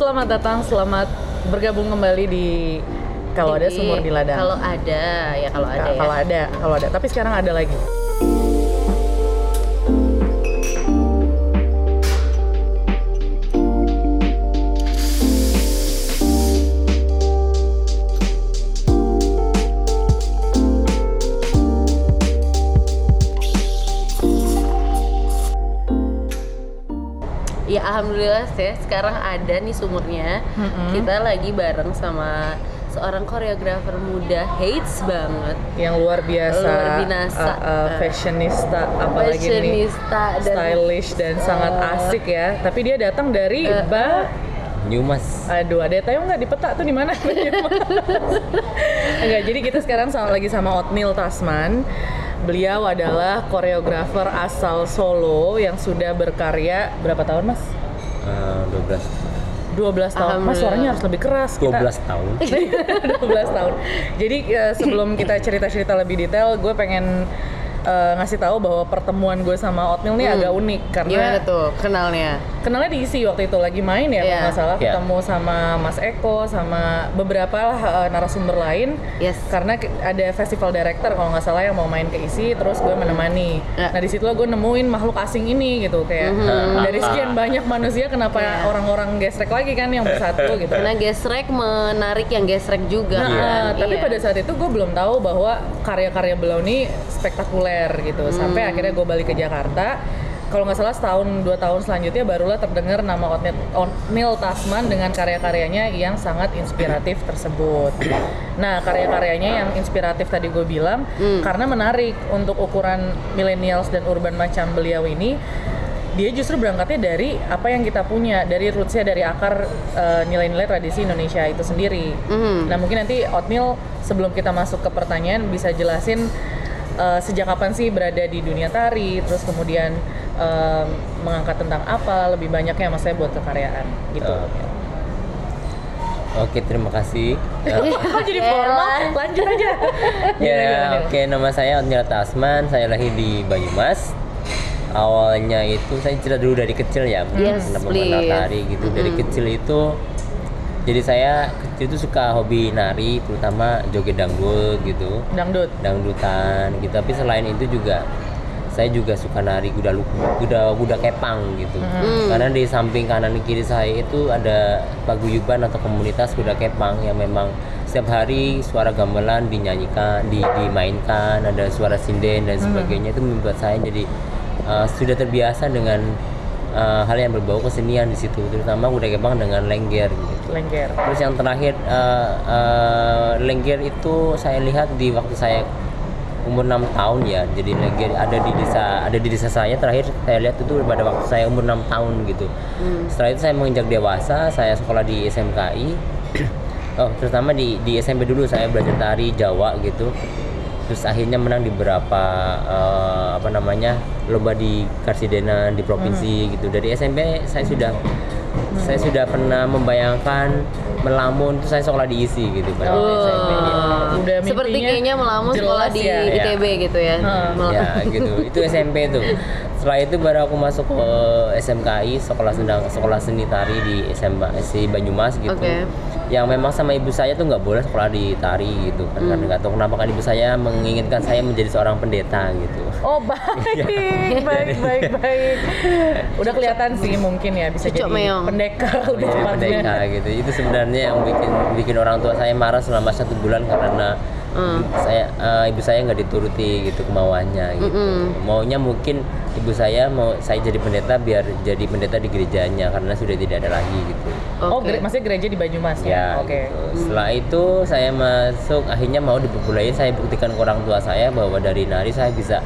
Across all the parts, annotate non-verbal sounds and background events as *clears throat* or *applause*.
Selamat datang, selamat bergabung kembali di kalau ada Jadi, sumur di ladang. Kalau ada, ya kalau ada ya. Kalau ada, kalau ada. Tapi sekarang ada lagi. Alhamdulillah sih sekarang ada nih sumurnya. Mm-mm. Kita lagi bareng sama seorang koreografer muda hits banget. Yang luar biasa, Luar binasa. uh, uh, fashionista, apalagi nih, Fashionista dan stylish dan sangat Uh, asik ya. Tapi dia datang dari Uh, Ba Nyumas. Aduh, ada tahu nggak di peta tuh di mana? *laughs* Enggak, jadi kita sekarang sama, lagi sama Otnil Tasman. Beliau adalah koreografer asal Solo yang sudah berkarya berapa tahun, Mas? Eh, 12 12 tahun. Mas suaranya harus lebih keras. Kita- 12 tahun. *laughs* 12 tahun. Jadi eh, sebelum kita cerita-cerita lebih detail, gue pengen eh, ngasih tahu bahwa pertemuan gue sama Otnil nih Hmm. agak unik karena Gimana tuh kenalnya? Kenalnya diisi waktu itu lagi main ya kalau Iya. nggak salah Iya. ketemu sama Mas Eko sama beberapa lah, eh, narasumber lain Yes. karena ada festival director kalau nggak salah yang mau main ke isi terus gue menemani Ya. nah di situ gue nemuin makhluk asing ini gitu kayak Mhm. dari sekian banyak manusia kenapa Iya. orang-orang gesrek lagi kan yang bersatu *laughs* gitu Karena gesrek menarik yang gesrek juga Nah, kan. tapi Iya. pada saat itu gue belum tahu bahwa karya-karya beliau ini spektakuler gitu. Sampai Hmm. akhirnya gue balik ke Jakarta. Kalau nggak salah setahun dua tahun selanjutnya barulah terdengar nama Otnil Tasman dengan karya-karyanya yang sangat inspiratif tersebut. Nah karya-karyanya yang inspiratif tadi gue bilang Hmm. karena menarik untuk ukuran millennials dan urban macam beliau ini dia justru berangkatnya dari apa yang kita punya dari rootsnya dari akar eh, nilai-nilai tradisi Indonesia itu sendiri. Mhm. Nah mungkin nanti Otnil sebelum kita masuk ke pertanyaan bisa jelasin uh, sejak kapan sih berada di dunia tari, terus kemudian um, mengangkat tentang apa, lebih banyaknya maksudnya buat kekaryaan gitu. Oke. Oke, terima kasih. *laughs* Jadi formal? Lanjut aja. *laughs* Ya, oke nama saya Otnil Tasman, saya lahir di Banyumas. Awalnya itu saya cerita dulu dari kecil ya, Yes, kenapa mengenal tari gitu. Dari Mhm. kecil itu jadi saya kecil itu suka hobi nari, terutama joget dangdut gitu. Dangdut. dangdutan gitu tapi selain itu juga saya juga suka nari kuda lu- kuda kuda kepang gitu Hmm. karena di samping kanan kiri saya itu ada paguyuban atau komunitas kuda kepang yang memang setiap hari suara gamelan dinyanyikan di, dimainkan ada suara sinden dan sebagainya itu membuat saya jadi uh, sudah terbiasa dengan uh, hal yang berbau kesenian di situ terutama kuda kepang dengan lengger gitu Lengger. Terus yang terakhir eh, eh, lengger itu saya lihat di waktu saya umur 6 tahun ya. Jadi lengger ada di desa ada di desa saya terakhir saya lihat itu pada waktu saya umur 6 tahun gitu. Hmm. Setelah itu saya menginjak dewasa, saya sekolah di SMKI. *coughs* oh, terutama di di SMP dulu saya belajar tari Jawa gitu. Terus akhirnya menang di beberapa eh, apa namanya lomba di Karsidena di provinsi gitu. Dari SMP saya sudah saya sudah pernah membayangkan melamun itu saya sekolah di ISI gitu pada waktu Oh. SMP. ya. Udah Seperti kayaknya melamun sekolah di ya. Iya. ITB gitu ya. Heeh. Mel- ya gitu itu SMP tuh *laughs* setelah itu baru aku masuk ke SMKI sekolah sendang sekolah seni tari di SMA si Banyumas gitu Oke. yang memang sama ibu saya tuh nggak boleh sekolah di tari gitu kan Hmm. karena nggak tahu kenapa kan ibu saya menginginkan saya menjadi seorang pendeta gitu Oh baik, *laughs* baik, baik, baik. Udah kelihatan sih mungkin ya bisa Cucuk jadi meong. pendekar udah Iya, tepatnya. pendeta gitu itu sebenarnya yang bikin bikin orang tua saya marah selama satu bulan karena Hmm. saya eh, ibu saya nggak dituruti gitu kemauannya gitu Mm-mm. maunya mungkin ibu saya mau saya jadi pendeta biar jadi pendeta di gerejanya karena sudah tidak ada lagi gitu Oh, Oke. gere- maksudnya gereja di Banyumas ya ya? Oke. gitu. setelah itu saya masuk akhirnya mau dipopularin saya buktikan ke orang tua saya bahwa dari nari saya bisa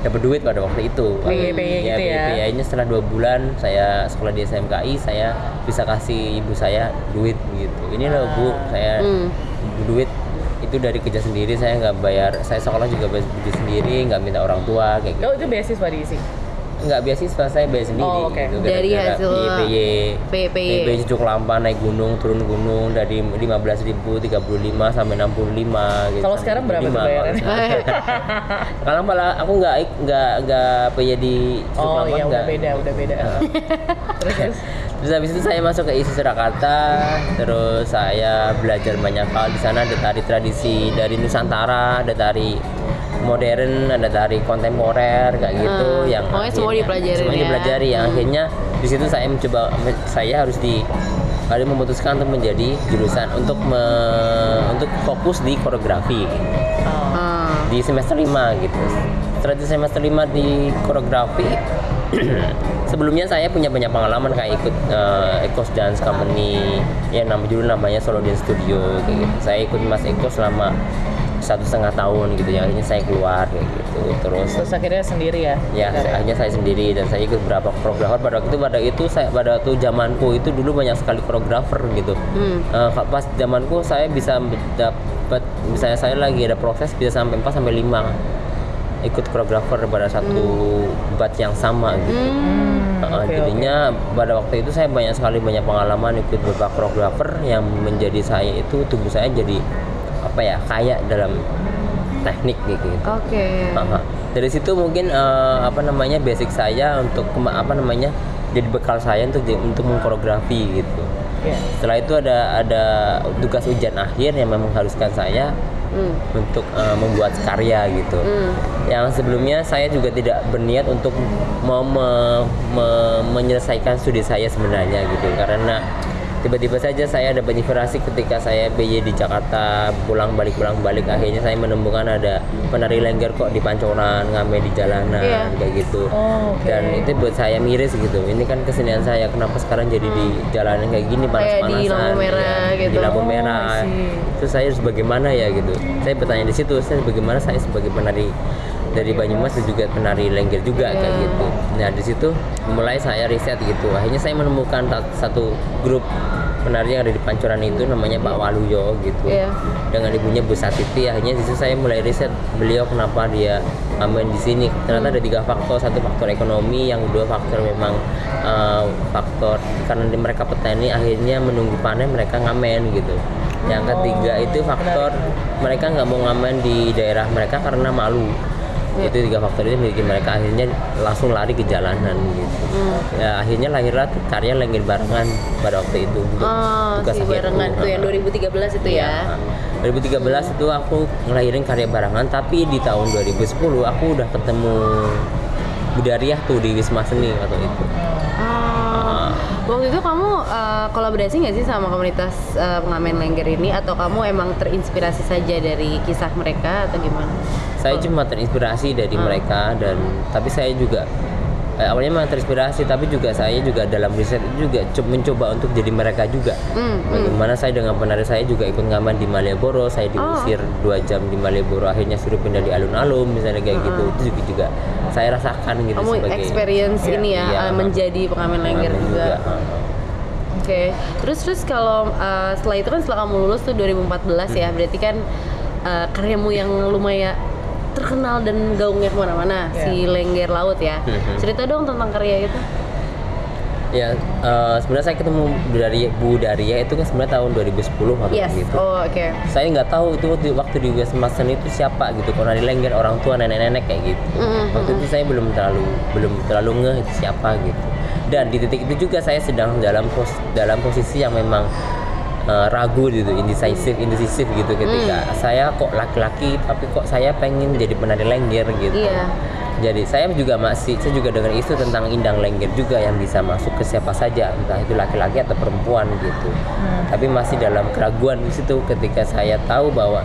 dapat duit pada waktu itu PY gitu ya? PY-nya setelah dua bulan saya sekolah di SMKI saya bisa kasih ibu saya duit gitu ini loh bu saya Hmm. duit itu dari kerja sendiri saya nggak bayar saya sekolah juga bayar beli sendiri nggak minta orang tua kayak gitu Oh, itu beasiswa diisi. nggak beasiswa saya bayar sendiri Oh, oke. gitu Dari hasil PY PY. PY cucuk lampa naik gunung turun gunung dari 15.000 35 sampai 65 gitu Kalau sekarang berapa tuh 65. bayarannya? *laughs* Kalau malah aku nggak nggak nggak PY di cucuk Oh lampa iya udah nggak. beda, udah beda. *laughs* Terus terus. Terus habis itu saya masuk ke isi Surakarta, terus saya belajar banyak hal di sana ada tari tradisi dari Nusantara, ada tari modern, ada tari kontemporer kayak gitu Hmm, yang pokoknya semua akhirnya- dipelajarin semua ya. dipelajari yang Hmm. akhirnya di situ saya mencoba saya harus di kali memutuskan untuk menjadi jurusan untuk me- untuk fokus di koreografi Oh. Di semester 5 gitu. Setelah di semester 5 di koreografi *clears throat* sebelumnya saya punya banyak pengalaman kayak ikut eh, Ecos Dance Company ya nama dulu namanya Solo Dance Studio kayak gitu. Saya ikut Mas Eko selama satu setengah tahun gitu ya akhirnya saya keluar kayak gitu terus Terus akhirnya sendiri ya? ya Karya. akhirnya saya sendiri dan saya ikut beberapa koreografer pada waktu itu pada itu saya pada waktu zamanku itu dulu banyak sekali koreografer gitu Hmm. Ka- pas zamanku saya bisa dapat misalnya saya lagi ada proses bisa sampai 4 sampai 5 ikut koreografer pada satu bat yang sama gitu. Hmm. Uh, oke, jadinya pada waktu itu saya banyak sekali banyak pengalaman ikut beberapa koreografer yang menjadi saya itu tubuh saya jadi apa ya kaya dalam teknik gitu. Oke. Aha. Dari situ mungkin eh, apa namanya basic saya untuk apa namanya jadi bekal saya untuk untuk mengkoreografi gitu. Iya. Setelah itu ada ada tugas ujian akhir yang memang mengharuskan saya Hmm. untuk eh, membuat karya gitu. Hmm. Yang sebelumnya saya juga tidak berniat untuk mau me- me- menyelesaikan studi saya sebenarnya gitu karena tiba-tiba saja saya ada inspirasi ketika saya BY di Jakarta pulang balik pulang balik akhirnya saya menemukan ada penari lengger kok di Pancoran ngamen di jalanan Iya. kayak gitu. Oh, oke. dan itu buat saya miris gitu. Ini kan kesenian saya kenapa sekarang jadi di jalanan kayak gini? Kayak panas-panasan di lampu merah ya, gitu. di lampu Oh, merah terus saya harus bagaimana ya gitu? Saya bertanya di situ saya bagaimana saya sebagai penari dari Banyumas dan juga penari lengger juga Iya. kayak gitu. Nah di situ mulai saya riset gitu. Akhirnya saya menemukan satu grup penari yang ada di Pancoran itu namanya Pak Waluyo gitu. Iya. dengan ibunya Bu Satiti. Akhirnya di situ saya mulai riset beliau kenapa dia ngamen di sini. Ternyata ada tiga faktor. Satu faktor ekonomi yang kedua faktor memang eh, faktor karena di- mereka petani akhirnya menunggu panen mereka ngamen gitu. Yang ketiga itu faktor mereka nggak mau ngamen di daerah mereka karena malu Iya. itu tiga faktor itu memiliki mereka akhirnya langsung lari ke jalanan gitu Hmm. ya akhirnya lahirlah karya lengger barengan pada waktu itu Oh, tugas si barengan tuh yang 2013 itu ya. Iya. 2013 itu aku ngelahirin karya barangan tapi di tahun 2010 aku udah ketemu Budariah tuh di Wisma Seni waktu itu. Oh. Waktu itu kamu eh, kolaborasi nggak sih sama komunitas eh, pengamen lengger ini atau kamu emang terinspirasi saja dari kisah mereka atau gimana? Saya cuma terinspirasi dari Hmm. mereka dan tapi saya juga eh, awalnya memang terinspirasi tapi juga saya juga dalam riset itu juga co- mencoba untuk jadi mereka juga. Hmm, hmm. Bagaimana saya dengan penari saya juga ikut ngamen di Malioboro, saya diusir dua jam di Malioboro, akhirnya suruh pindah di alun-alun misalnya kayak gitu. Itu juga, juga saya rasakan gitu Kamu sebagai experience Iya, ini ya eh, menjadi pengamen lengger pengamen juga. ha. Oke. Terus terus kalau eh, setelah itu kan setelah kamu lulus tuh 2014 ya, berarti kan eh, karyamu yang lumayan terkenal dan gaungnya ke mana-mana Iya. si lengger laut ya. Mhm. Cerita dong tentang karya itu. Ya, eh, sebenarnya saya ketemu Bu Daria, Bu Daria itu kan sebenarnya tahun 2010 waktu Yes. itu. Oh oke. Saya nggak tahu itu waktu, waktu di Seni itu siapa gitu, kalau di Lengger orang tua nenek-nenek kayak gitu. Mhm. Waktu itu saya belum terlalu belum terlalu ngeh itu siapa gitu. Dan di titik itu juga saya sedang dalam pos, dalam posisi yang memang eh, ragu gitu, indecisive, indecisive gitu ketika Hmm. saya kok laki-laki tapi kok saya pengen jadi penari Lengger gitu. Iya. Jadi saya juga masih saya juga dengan isu tentang indang lengger juga yang bisa masuk ke siapa saja entah itu laki-laki atau perempuan gitu. Tapi masih dalam keraguan di situ ketika saya tahu bahwa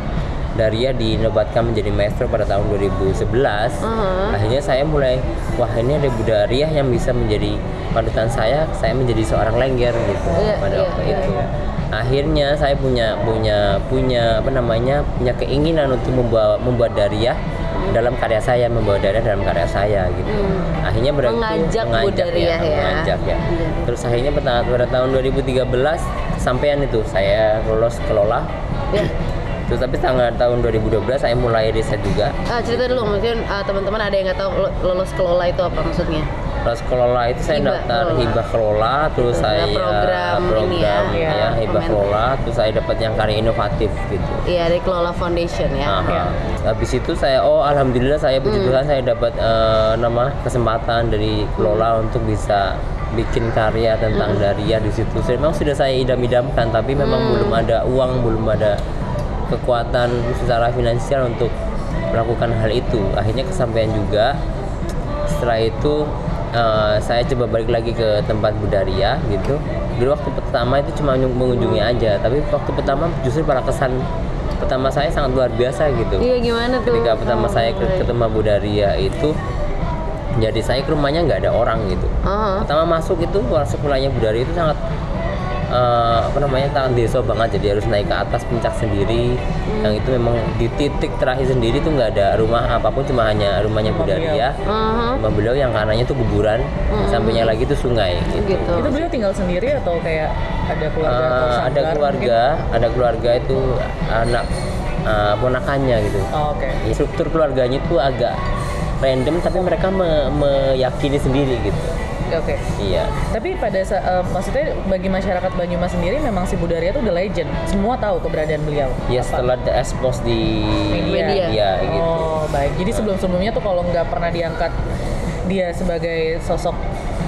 Daria dinobatkan menjadi maestro pada tahun 2011. Mhm. Akhirnya saya mulai wah ini ada Bu Daria yang bisa menjadi panutan saya, saya menjadi seorang lengger gitu Iya, pada iya, waktu iya, itu. iya. Akhirnya saya punya punya punya apa namanya punya keinginan untuk membawa membuat Daria dalam karya saya membawa Daria dalam karya saya gitu. Hmm. Akhirnya itu Mengajak Bu Daria ya. mengajak ya. Iya. Terus akhirnya pada, pada tahun 2013 sampean itu saya lolos kelola. Ya. Terus tapi tanggal tahun 2012 saya mulai riset juga. Ah, cerita dulu mungkin ah, teman-teman ada yang nggak tahu lo- lolos kelola itu apa maksudnya? Terus kelola itu saya Hibah daftar kelola. hibah kelola, terus Betul, saya program ini program, ya, ya, hibah kelola, terus saya dapat yang karya inovatif gitu. Iya dari Kelola Foundation ya. Aha. Ya. Habis itu saya oh alhamdulillah saya puji Hmm. Tuhan saya dapat eh, nama kesempatan dari kelola untuk bisa bikin karya tentang Hmm. Daria di situ. Saya- Memang sudah saya idam-idamkan tapi memang Hmm. belum ada uang, belum ada kekuatan secara finansial untuk melakukan hal itu. Akhirnya kesampaian juga. Setelah itu eh, saya coba balik lagi ke tempat Budaria gitu. Dulu waktu pertama itu cuma mengunjungi aja, tapi waktu pertama justru para kesan pertama saya sangat luar biasa gitu. Iya gimana tuh? Ketika pertama saya ke, Oh, ketemu Budaria itu jadi saya ke rumahnya nggak ada orang gitu. Oh, Pertama masuk itu masuk wilayahnya Budaria itu sangat eh, apa namanya sangat desa banget jadi harus naik ke atas puncak sendiri yang itu memang di titik terakhir sendiri tuh nggak ada rumah apa pun cuma hanya rumahnya Rumah Budaria uh-huh. rumah beliau yang kanannya tuh kuburan sampingnya lagi tuh sungai gitu. gitu. Itu beliau tinggal sendiri atau kayak ada keluarga atau Eh, ada keluarga ada keluarga itu anak eh, ponakannya gitu mungkin? Oh, Oke. Ya, struktur keluarganya itu agak random tapi mereka me- meyakini sendiri gitu Oke. iya Tapi pada eh, maksudnya bagi masyarakat Banyumas sendiri memang si Budaria itu udah legend. Semua tahu keberadaan beliau. ya Apa? setelah di expose di Media. media gitu Oh baik. Jadi sebelum-sebelumnya tuh kalau nggak pernah diangkat dia sebagai sosok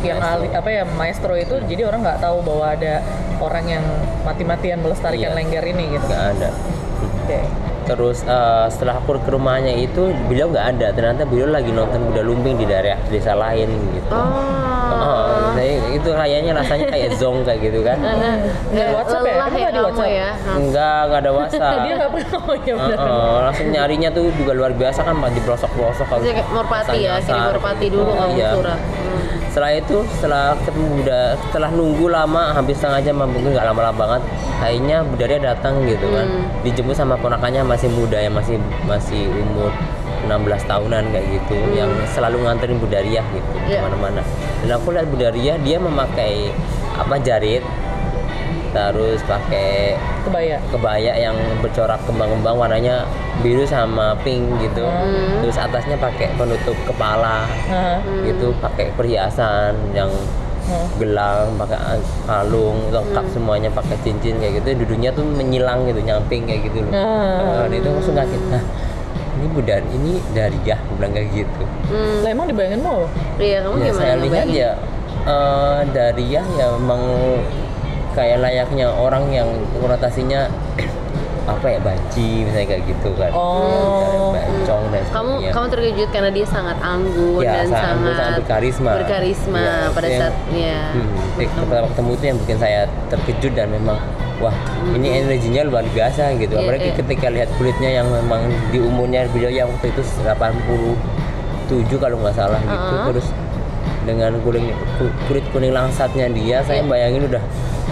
yang Maestro. ahli apa ya maestro itu, jadi orang nggak tahu bahwa ada orang yang mati-matian melestarikan Iya. lengger ini gitu. nggak ada Oke. terus eh, setelah aku ke rumahnya itu beliau nggak ada ternyata beliau lagi nonton kuda lumping di daerah desa lain gitu Oh. Oh, saya itu kayaknya rasanya kayak *laughs* zong kayak gitu kan Nggak ada WhatsApp ya? Lelah Emang nggak di WhatsApp? ya. enggak enggak ada *laughs* WhatsApp Dia nggak pernah oh ya benar. Heeh, langsung nyarinya tuh juga luar biasa kan di pelosok-pelosok kalau Merpati ya, kirim Merpati dulu kamu Iya. surat. Hmm. Setelah itu, setelah ketemu udah setelah nunggu lama, hampir setengah jam, mungkin nggak lama-lama banget. Akhirnya Budaria datang gitu kan, Hmm. dijemput sama ponakannya masih muda ya masih masih umur 16 tahunan kayak gitu, yang selalu nganterin Budaria gitu Hmm. Iya. ke mana-mana. Dan aku lihat Budaria dia memakai apa jarit, terus pakai Kebaya. kebaya yang bercorak kembang-kembang warnanya biru sama pink gitu Hmm. terus atasnya pakai penutup kepala Heeh. gitu pakai perhiasan yang Hmm. gelang pakai kalung lengkap semuanya pakai cincin kayak gitu duduknya tuh menyilang gitu nyamping kayak gitu loh Ah. Eh, itu langsung kaget nah ini budar ini Dariah aku bilang kayak gitu Hmm. Lah emang dibayangin mau? Iya, kamu ya gimana? saya lihat ya eh Dariah ya memang kayak layaknya orang yang konotasinya *clears throat* apa ya banci misalnya kayak gitu kan Oh. bencong dan kamu sebagainya kamu terkejut karena dia sangat anggun Ya, dan sangat sangat, anggun, sangat berkarisma. berkarisma Ya, pada itu yang- saat ya Hmm, pertama ketemu itu yang bikin saya terkejut dan memang wah ini energinya luar biasa gitu Iya, apalagi iya. ketika lihat kulitnya yang memang di umurnya beliau yang waktu itu 87 kalau nggak salah gitu Uh-uh. terus dengan kulit kulit kuning langsatnya dia saya Iya. bayangin udah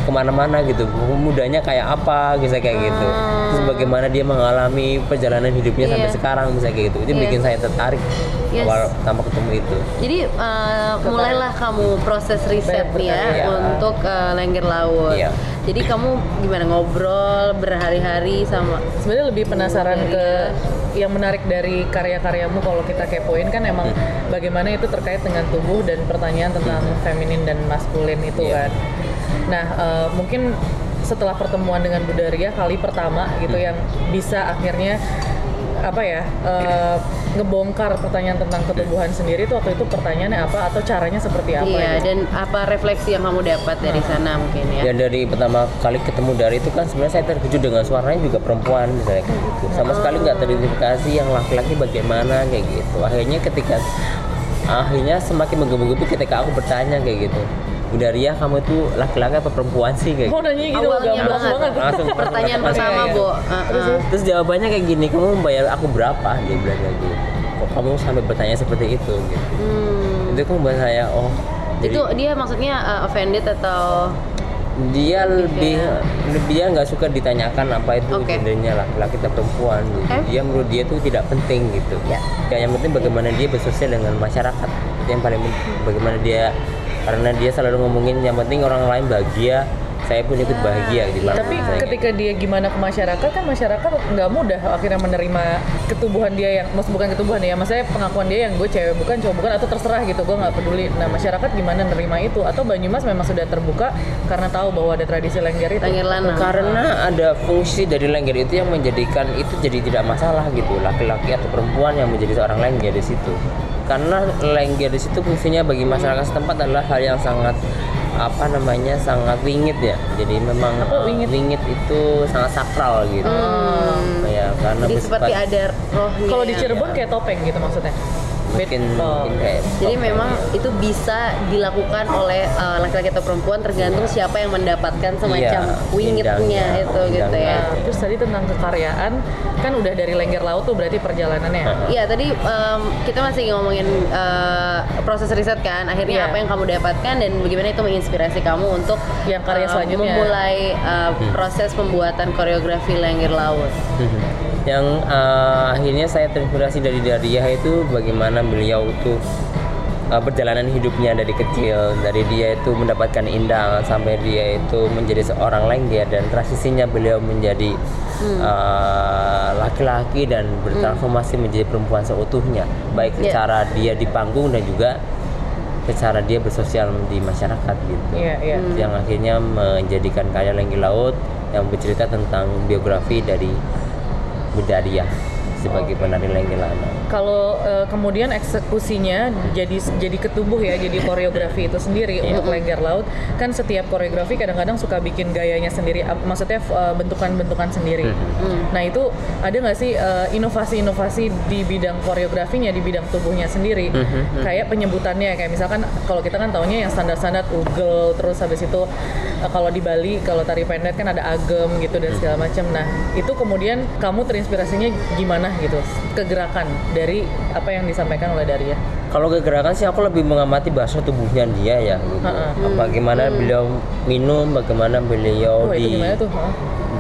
ke mana-mana gitu mudanya kayak apa bisa kayak gitu terus bagaimana dia mengalami perjalanan hidupnya sampai Ah. Iya. sekarang bisa kayak gitu itu Yes. bikin saya tertarik Yes. awal pertama ketemu itu Jadi uh, mulailah kamu proses riset nih ya Iya. untuk uh, Lengger Laut. Iya. Jadi kamu gimana ngobrol berhari-hari sama Sebenarnya lebih penasaran ke yang menarik dari karya-karyamu kalau kita kepoin kan emang Hmm. bagaimana itu terkait dengan tubuh dan pertanyaan tentang feminin dan maskulin itu Iya. kan. Nah, eh, mungkin setelah pertemuan dengan Budaria kali pertama gitu Hmm. yang bisa akhirnya apa ya eh, ngebongkar pertanyaan tentang ketubuhan sendiri itu waktu itu pertanyaannya apa atau caranya seperti apa Iya, gitu? dan apa refleksi yang kamu dapat dari sana mungkin ya? Ya dari pertama kali ketemu dari itu kan sebenarnya saya terkejut dengan suaranya juga perempuan misalnya kayak gitu. Sama sekali nggak teridentifikasi yang laki-laki bagaimana kayak gitu. Akhirnya ketika akhirnya semakin menggebu-gebu ketika aku bertanya kayak gitu. Budaria kamu itu laki-laki apa perempuan sih kayak Oh gitu. nanya gitu Awalnya gamblang banget. banget. Langsung *laughs* Pertanyaan langsung pertama, iya, Bu. iya. Uh-uh. Terus, terus jawabannya kayak gini, kamu membayar aku berapa? Dia bilang kayak gitu. Kok kamu sampai bertanya seperti itu gitu. Hmm. Itu kan buat saya oh jadi- Itu dia maksudnya uh, offended atau dia lebih lebih dia nggak suka ditanyakan apa itu Oke. gendernya laki-laki atau perempuan gitu. Oke. dia menurut dia itu tidak penting gitu Ya. kayak yang penting bagaimana dia bersosial dengan masyarakat itu yang paling penting bagaimana dia karena dia selalu ngomongin yang penting orang lain bahagia saya pun ikut bahagia di balik Tapi saya. ketika dia gimana ke masyarakat kan masyarakat nggak mudah akhirnya menerima ketubuhan dia yang maksud bukan ketubuhan ya, maksudnya pengakuan dia yang gue cewek bukan cowok bukan atau terserah gitu, gue nggak peduli. Nah masyarakat gimana nerima itu atau Banyumas memang sudah terbuka karena tahu bahwa ada tradisi lengger itu. Lengger lanang. karena ada fungsi dari lengger itu yang menjadikan itu jadi tidak masalah gitu laki-laki atau perempuan yang menjadi seorang lengger di situ karena lengger di situ fungsinya bagi masyarakat setempat adalah hal yang sangat apa namanya sangat wingit ya jadi memang Apa uh, wingit? itu sangat sakral gitu ya karena Jadi bersifat- seperti ada rohnya. Kalau di Cirebon kayak topeng gitu maksudnya. Mungkin, Oh. mungkin kayak Jadi memang itu bisa dilakukan oleh uh, laki-laki atau perempuan tergantung siapa yang mendapatkan semacam Iya, wingitnya indangnya, itu gitu ya. Nah, terus tadi tentang kekaryaan kan udah dari lengger laut tuh berarti perjalanannya. Iya tadi um, kita masih ngomongin uh, proses riset kan. Akhirnya Iya. apa yang kamu dapatkan dan bagaimana itu menginspirasi kamu untuk Yang karya uh, selanjutnya. memulai uh, proses pembuatan koreografi Lengger Laut. Mhm. Yang uh, akhirnya saya terinspirasi dari Daria itu bagaimana beliau tuh uh, perjalanan hidupnya dari kecil. Dari dia itu mendapatkan indang sampai dia itu menjadi seorang lengger dan transisinya beliau menjadi uh, laki-laki dan bertransformasi menjadi perempuan seutuhnya. Baik Iya. secara dia di panggung dan juga secara dia bersosial di masyarakat gitu. Iya, iya. yang akhirnya menjadikan karya Lenggi Laut yang bercerita tentang biografi dari Budaria sebagai penari Lenggi Lanang. Kalau eh, kemudian eksekusinya jadi jadi ketubuh ya, jadi koreografi itu sendiri Iya. untuk lengger laut kan setiap koreografi kadang-kadang suka bikin gayanya sendiri, maksudnya eh, bentukan-bentukan sendiri. Mhm. Nah itu ada nggak sih eh, inovasi-inovasi di bidang koreografinya, di bidang tubuhnya sendiri? Mhm. Kayak penyebutannya, kayak misalkan kalau kita kan taunya yang standar-standar ugel, terus habis itu eh, kalau di Bali kalau tari pendek kan ada agem gitu dan segala macam. Nah itu kemudian kamu terinspirasinya gimana gitu? Kegerakan dari apa yang disampaikan oleh Daria. Kalau kegerakan sih aku lebih mengamati bahasa tubuhnya dia ya. Gitu. Bagaimana beliau minum, bagaimana beliau Oh itu di gimana tuh?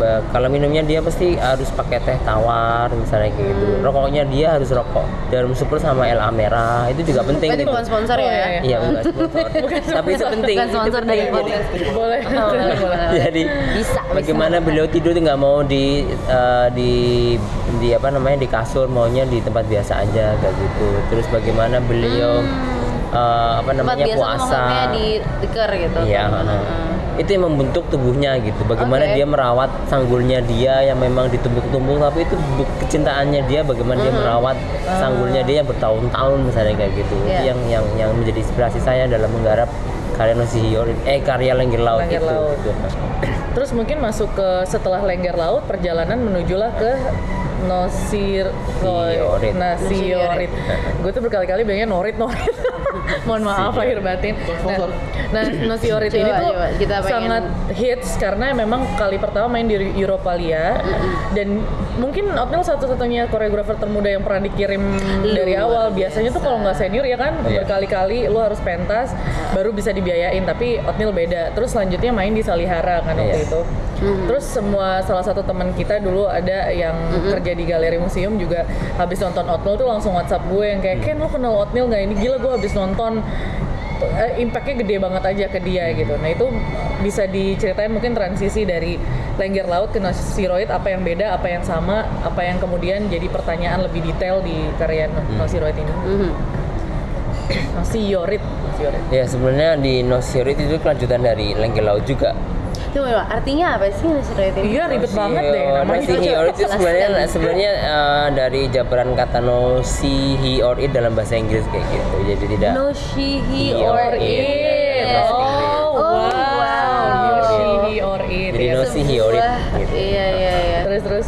Kalau minumnya dia pasti harus pakai teh tawar misalnya kayak gitu. Hmm. Rokoknya dia harus rokok Jarum super sama El Amera itu juga penting Berarti gitu. bukan sponsor Oh, ya? iya, iya. Iya bukan *laughs* sponsor. Tapi itu penting. Bukan itu sponsor dari Jadi- podcast. Boleh. Oh, *laughs* boleh, boleh. jadi Bisa, bagaimana bisa. beliau tidur tuh nggak mau di eh, di di apa namanya di kasur maunya di tempat biasa aja kayak gitu terus bagaimana beliau eh, apa Hmm. Tempat namanya biasa puasa di diker gitu. Iya, Hmm. Itu yang membentuk tubuhnya gitu. Bagaimana Oke. dia merawat sanggulnya dia yang memang ditumbuk-tumbuk, tapi itu kecintaannya dia. Bagaimana dia merawat sanggulnya dia yang bertahun-tahun misalnya kayak gitu. Itu Iya. yang yang yang menjadi inspirasi saya dalam menggarap karya Nosihiori, eh karya Lenggir Laut Lengger itu. Laut. Gitu. *clears throat* Terus mungkin masuk ke setelah lengger laut perjalanan menujulah ke Nosir Siorit. Nasiorit. Gue tuh berkali-kali bilangnya norit norit. *laughs* *laughs* Mohon maaf lahir batin. Nah, nah Nosiorit ini Coba, tuh coba, kita pengen- sangat hits karena memang kali pertama main di Europalia dan mungkin Otnil satu-satunya koreografer termuda yang pernah dikirim dari awal. Biasanya tuh kalau nggak senior ya kan Iya. berkali-kali lu harus pentas baru bisa dibiayain tapi Otnil beda. Terus selanjutnya main di Salihara kan waktu Iya. Itu. Terus semua salah satu teman kita dulu ada yang kerja di galeri museum juga habis nonton Otnil tuh langsung WhatsApp gue yang kayak Ken lu kenal Otnil nggak ini gila gue habis nonton eh, impactnya gede banget aja ke dia gitu. Nah itu bisa diceritain mungkin transisi dari Lengger Laut ke Nosiroid apa yang beda, apa yang sama, apa yang kemudian jadi pertanyaan lebih detail di karya Nosiroid ini. Mhm. Nosiorit, Nosiorit. Ya sebenarnya di Nosihiori itu kelanjutan dari Lenggir Laut juga. Coba, artinya apa sih ini? Iya ribet banget deh Nosihiori- namanya. Nosihiori itu Jelas sebenarnya sekali. sebenarnya eh, dari jabaran kata Nosihiori dalam bahasa Inggris kayak gitu. Jadi tidak No she he He or or it. it. Oh, Oh, wow. wow. No she, he, or it. Jadi ya. no she, he or it, gitu. Iya iya iya. Terus terus.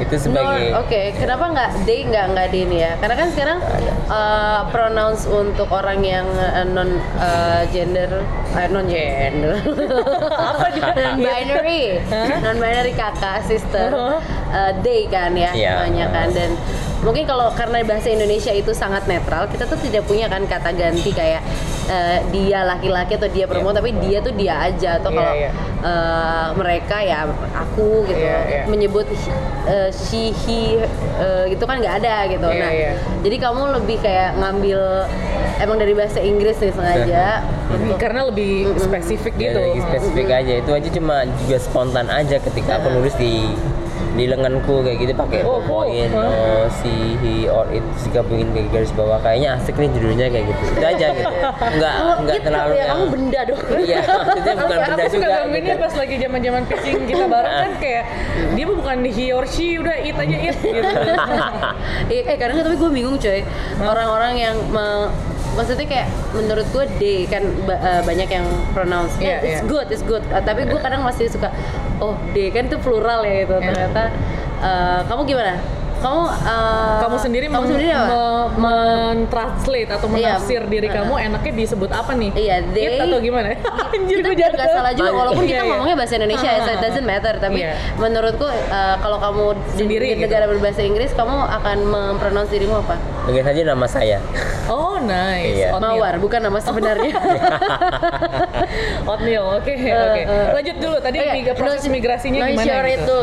itu sebagai Oke, kenapa nggak they nggak nggak they ini ya? Karena kan sekarang uh, pronouns untuk orang yang uh, non uh, gender, uh, non gender, *laughs* Apa non binary, non binary kakak sister, uh, they kan ya Iya. namanya kan. Dan mungkin kalau karena bahasa Indonesia itu sangat netral, kita tuh tidak punya kan kata ganti kayak uh, dia laki-laki atau dia perempuan, Iya. tapi dia tuh dia aja atau Iya, kalau iya. uh, mereka ya aku gitu Iya, iya. menyebut uh, she he uh, gitu kan nggak ada gitu Iya, nah iya. jadi kamu lebih kayak ngambil emang dari bahasa Inggris nih sengaja *laughs* Lebih- karena lebih spesifik Ya, gitu. lagi spesifik aja itu aja cuma juga spontan aja ketika aku nulis di di lenganku kayak gitu pakai Oh, cool. poin Huh? oh, si he or it terus digabungin kayak garis bawah kayaknya asik nih judulnya kayak gitu itu aja gitu *laughs* nggak nggak It, terlalu ya, yang kamu benda dong *laughs* iya maksudnya bukan Aku- benda aku suka juga gangguinnya gitu. pas lagi zaman zaman pitching kita *laughs* bareng kan kayak dia mah bukan he or she udah it aja it gitu. Eh, eh kadang tapi gue bingung coy orang-orang yang me- maksudnya kayak menurut gue they kan eh, banyak yang pronounce Iya, yeah, it's iya. good it's good Eh, tapi gue kadang masih suka oh they kan itu plural ya gitu Iya. ternyata eh, kamu gimana kamu eh, kamu sendiri kamu meng- sendiri apa me- mentranslate atau Iya. menafsir diri Uh-uh. kamu enaknya disebut apa nih? Iya, they- It atau gimana? *laughs* Anjir, kita nggak salah juga walaupun Iya, kita iya. ngomongnya bahasa Indonesia ya so it doesn't matter tapi Iya. menurutku eh, kalau kamu di, Sendiri di gitu. negara berbahasa Inggris kamu akan mempronounce dirimu apa Mungkin saja nama saya Oh nice. Iya. Oatmeal. mawar bukan nama sebenarnya *laughs* Oatmeal, oke Eh, oke. eh. Lanjut dulu tadi iya. migra- proses migrasinya gimana gitu? itu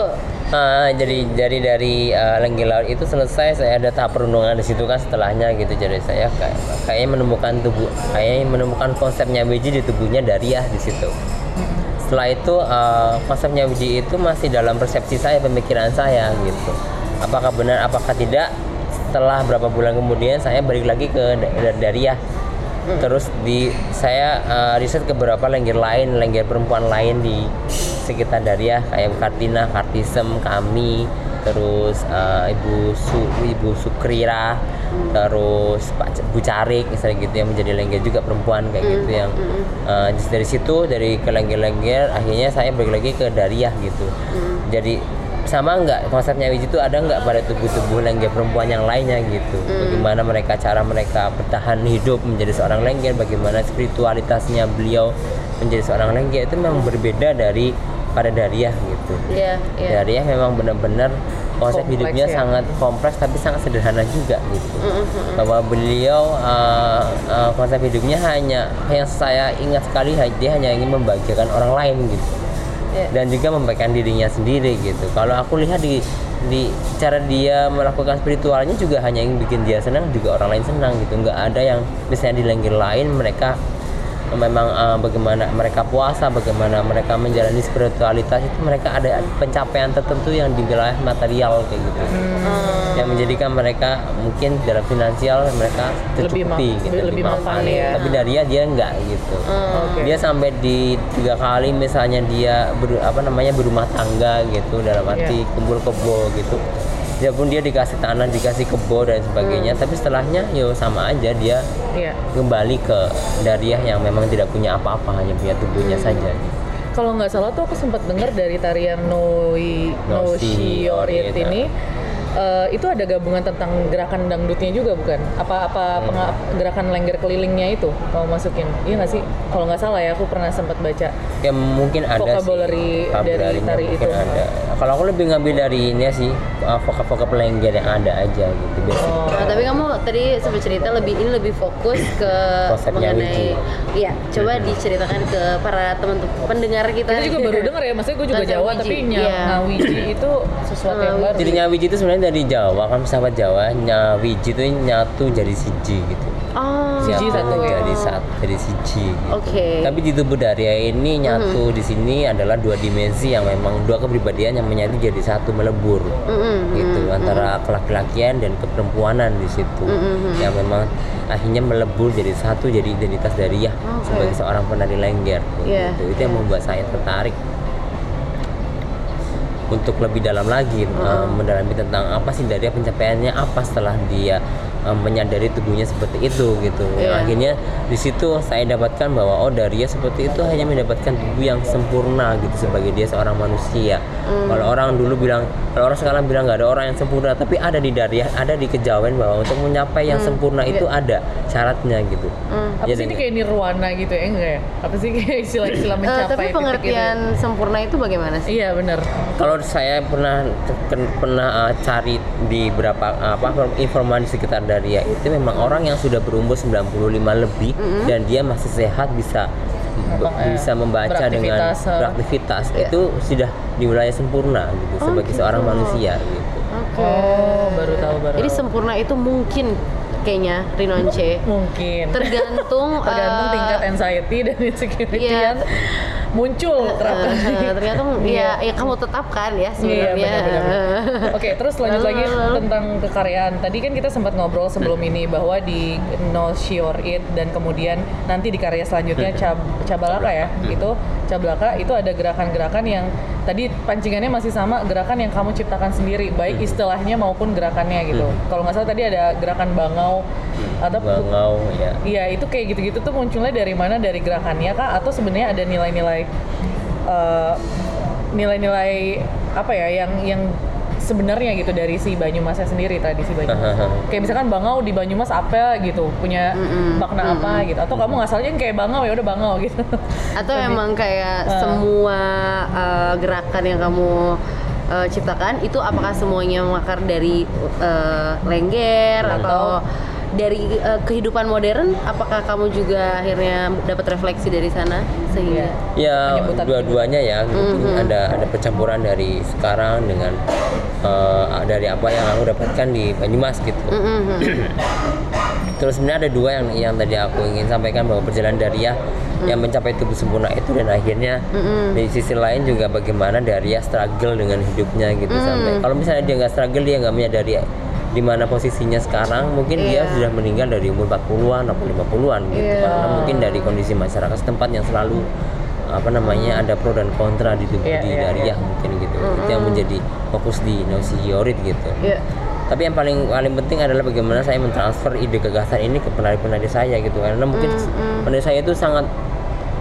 Ah, jadi dari dari uh, Lenggi Laut itu selesai saya ada tahap perundungan di situ kan setelahnya gitu jadi saya kayak kayaknya menemukan tubuh kayaknya menemukan konsepnya biji di tubuhnya Dariah di situ setelah itu uh, konsepnya biji itu masih dalam persepsi saya pemikiran saya gitu apakah benar apakah tidak setelah berapa bulan kemudian saya balik lagi ke Da- Dariah terus di saya uh, riset ke beberapa lengger lain lengger perempuan lain di sekitar Dariah kayak Kartina, Kartisem, kami terus uh, Ibu Su, Ibu Sukrira terus Pak Bu Carik misalnya gitu yang menjadi lengger juga perempuan kayak gitu yang uh, dari situ dari ke lengger-lengger akhirnya saya balik lagi ke Dariah gitu. Jadi sama nggak? Konsepnya Wiji itu ada nggak pada tubuh-tubuh lengger perempuan yang lainnya gitu? Bagaimana mereka cara mereka bertahan hidup menjadi seorang lengger? Bagaimana spiritualitasnya beliau menjadi seorang lengger? Itu memang berbeda dari pada Dariah gitu. Iya, iya. Dariah memang benar-benar konsep Kompleks hidupnya ya. sangat kompleks tapi sangat sederhana juga gitu. Mm-mm. bahwa beliau uh, uh, konsep hidupnya hanya yang saya ingat sekali dia hanya ingin membahagiakan orang lain gitu Iya. dan juga membahagiakan dirinya sendiri gitu kalau aku lihat di di cara dia melakukan spiritualnya juga hanya ingin bikin dia senang juga orang lain senang gitu nggak ada yang misalnya di lain mereka memang uh, bagaimana mereka puasa bagaimana mereka menjalani spiritualitas itu mereka ada pencapaian tertentu yang di wilayah material kayak gitu Hmm. yang menjadikan mereka mungkin dalam finansial mereka Lebih tercukupi ma- gitu lebih mapan ya. tapi Daria dia enggak gitu Oke. dia sampai di tiga kali misalnya dia ber, apa namanya berumah tangga gitu dalam arti Iya. kumpul kebo gitu dia pun dia dikasih tanah dikasih kebo dan sebagainya. Tapi setelahnya yo sama aja dia Iya. kembali ke Dariah yang memang tidak punya apa-apa hanya punya tubuhnya saja. Kalau nggak salah tuh aku sempat dengar dari tarian Noi No No Si or Shiorit It, ini eh, itu ada gabungan tentang gerakan dangdutnya juga bukan? Apa apa Hmm. penga- gerakan lengger kelilingnya itu kamu masukin? Iya nggak sih? Kalau nggak salah ya aku pernah sempat baca. ya mungkin ada Vocabulary sih dari tari itu. ada kalau aku lebih ngambil dari ini sih uh, vokal-vokal pelengger yang ada aja gitu basic Oh. Nah, tapi kamu tadi sempat cerita lebih ini lebih fokus ke Konsepnya mengenai iya coba diceritakan ke para teman-teman pendengar kita Kita juga baru *laughs* dengar ya, maksudnya gue juga Konsep Jawa Wiji, tapi ny iya. ngawiji itu sesuatu yang baru. jadi nyawiji itu sebenarnya dari Jawa kan pesawat Jawa nyawiji itu nyatu jadi siji gitu oh Siji satu ya? jadi satu jadi siji gitu. Oke. tapi di tubuh Daria ini nyatu di sini adalah dua dimensi yang memang dua kepribadian yang menyatu jadi satu melebur Mm-mm, gitu mm-mm. antara kelaki-lakian dan keperempuanan di situ Mm-mm. yang memang akhirnya melebur jadi satu jadi identitas Dariah Oke. sebagai seorang penari lengger Iya. gitu. itu yang membuat saya tertarik untuk lebih dalam lagi uh, mendalami tentang apa sih Daria pencapaiannya apa setelah dia uh, menyadari tubuhnya seperti itu gitu Iya. akhirnya di situ saya dapatkan bahwa oh Daria seperti itu hanya mendapatkan tubuh yang sempurna gitu sebagai dia seorang manusia Mm. kalau orang dulu bilang kalau orang sekarang bilang nggak ada orang yang sempurna tapi ada di Daria ada di kejawen bahwa untuk mencapai yang sempurna itu ada syaratnya gitu Mm. Apa sih ini kayak nirwana gitu ya enggak ya? Apa sih kayak istilah-istilah Eh, mencapai tapi titik pengertian sempurna itu bagaimana itu? sih Iya benar. kalau saya pernah pernah uh, cari di berapa uh, apa informasi di sekitar Daria itu memang orang yang sudah berumur 95 lebih dan dia masih sehat bisa bisa membaca dengan beraktivitas, beraktivitas Iya. itu sudah di wilayah sempurna gitu sebagai gitu. seorang manusia gitu. oke Oh, baru tahu baru. jadi sempurna itu mungkin kayaknya Rinonce. Mungkin. Tergantung *laughs* Tergantung eh, tingkat anxiety dan insecurity iya. Muncul eh, kali. eh, tergantung *laughs* ya ya kamu tetapkan ya Iya, sebenarnya. benar-benar. Oke, terus lanjut lagi tentang kekaryaan. Tadi kan kita sempat ngobrol sebelum ini bahwa di No Sure It dan kemudian nanti di karya selanjutnya Cab Cabalaka ya, itu Cabalaka itu ada gerakan-gerakan yang tadi pancingannya masih sama gerakan yang kamu ciptakan sendiri, baik istilahnya maupun gerakannya gitu. Kalau nggak salah tadi ada gerakan bangau atau bangau ya Iya, itu kayak gitu-gitu tuh munculnya dari mana? Dari gerakannya kah? Atau sebenarnya ada nilai-nilai eh, nilai-nilai apa ya yang yang sebenarnya gitu dari si Banyumasnya sendiri tradisi Banyumas. kayak misalkan Bangau di Banyumas apa gitu, punya makna apa gitu. Atau kamu ngasalnya kayak Bangau ya udah Bangau gitu. Atau memang kayak Ah. semua eh, gerakan yang kamu eh, ciptakan itu apakah semuanya mengakar dari eh, lengger atau dari eh, kehidupan modern? Apakah kamu juga akhirnya dapat refleksi dari sana sehingga Ya dua-duanya ya, gitu. ada ada percampuran dari sekarang dengan eh, dari apa yang aku dapatkan di Banyumas gitu. Mhm. Terus sebenarnya ada dua yang yang tadi aku ingin sampaikan bahwa perjalanan Daria yang mencapai tubuh sempurna itu dan akhirnya di sisi lain juga bagaimana Daria struggle dengan hidupnya gitu sampai kalau misalnya dia nggak struggle dia nggak menyadari di mana posisinya sekarang mungkin dia Iya. sudah meninggal dari umur 40-an atau 50-an gitu. Iya. karena mungkin dari kondisi masyarakat setempat yang selalu apa namanya ada pro dan kontra di tubuh Iya, di iya, Daria mungkin gitu. Itu yang menjadi fokus di Nosiorit gitu. Ya tapi yang paling paling penting adalah bagaimana saya mentransfer ide gagasan ini ke penari-penari saya gitu. Karena mungkin penari saya itu sangat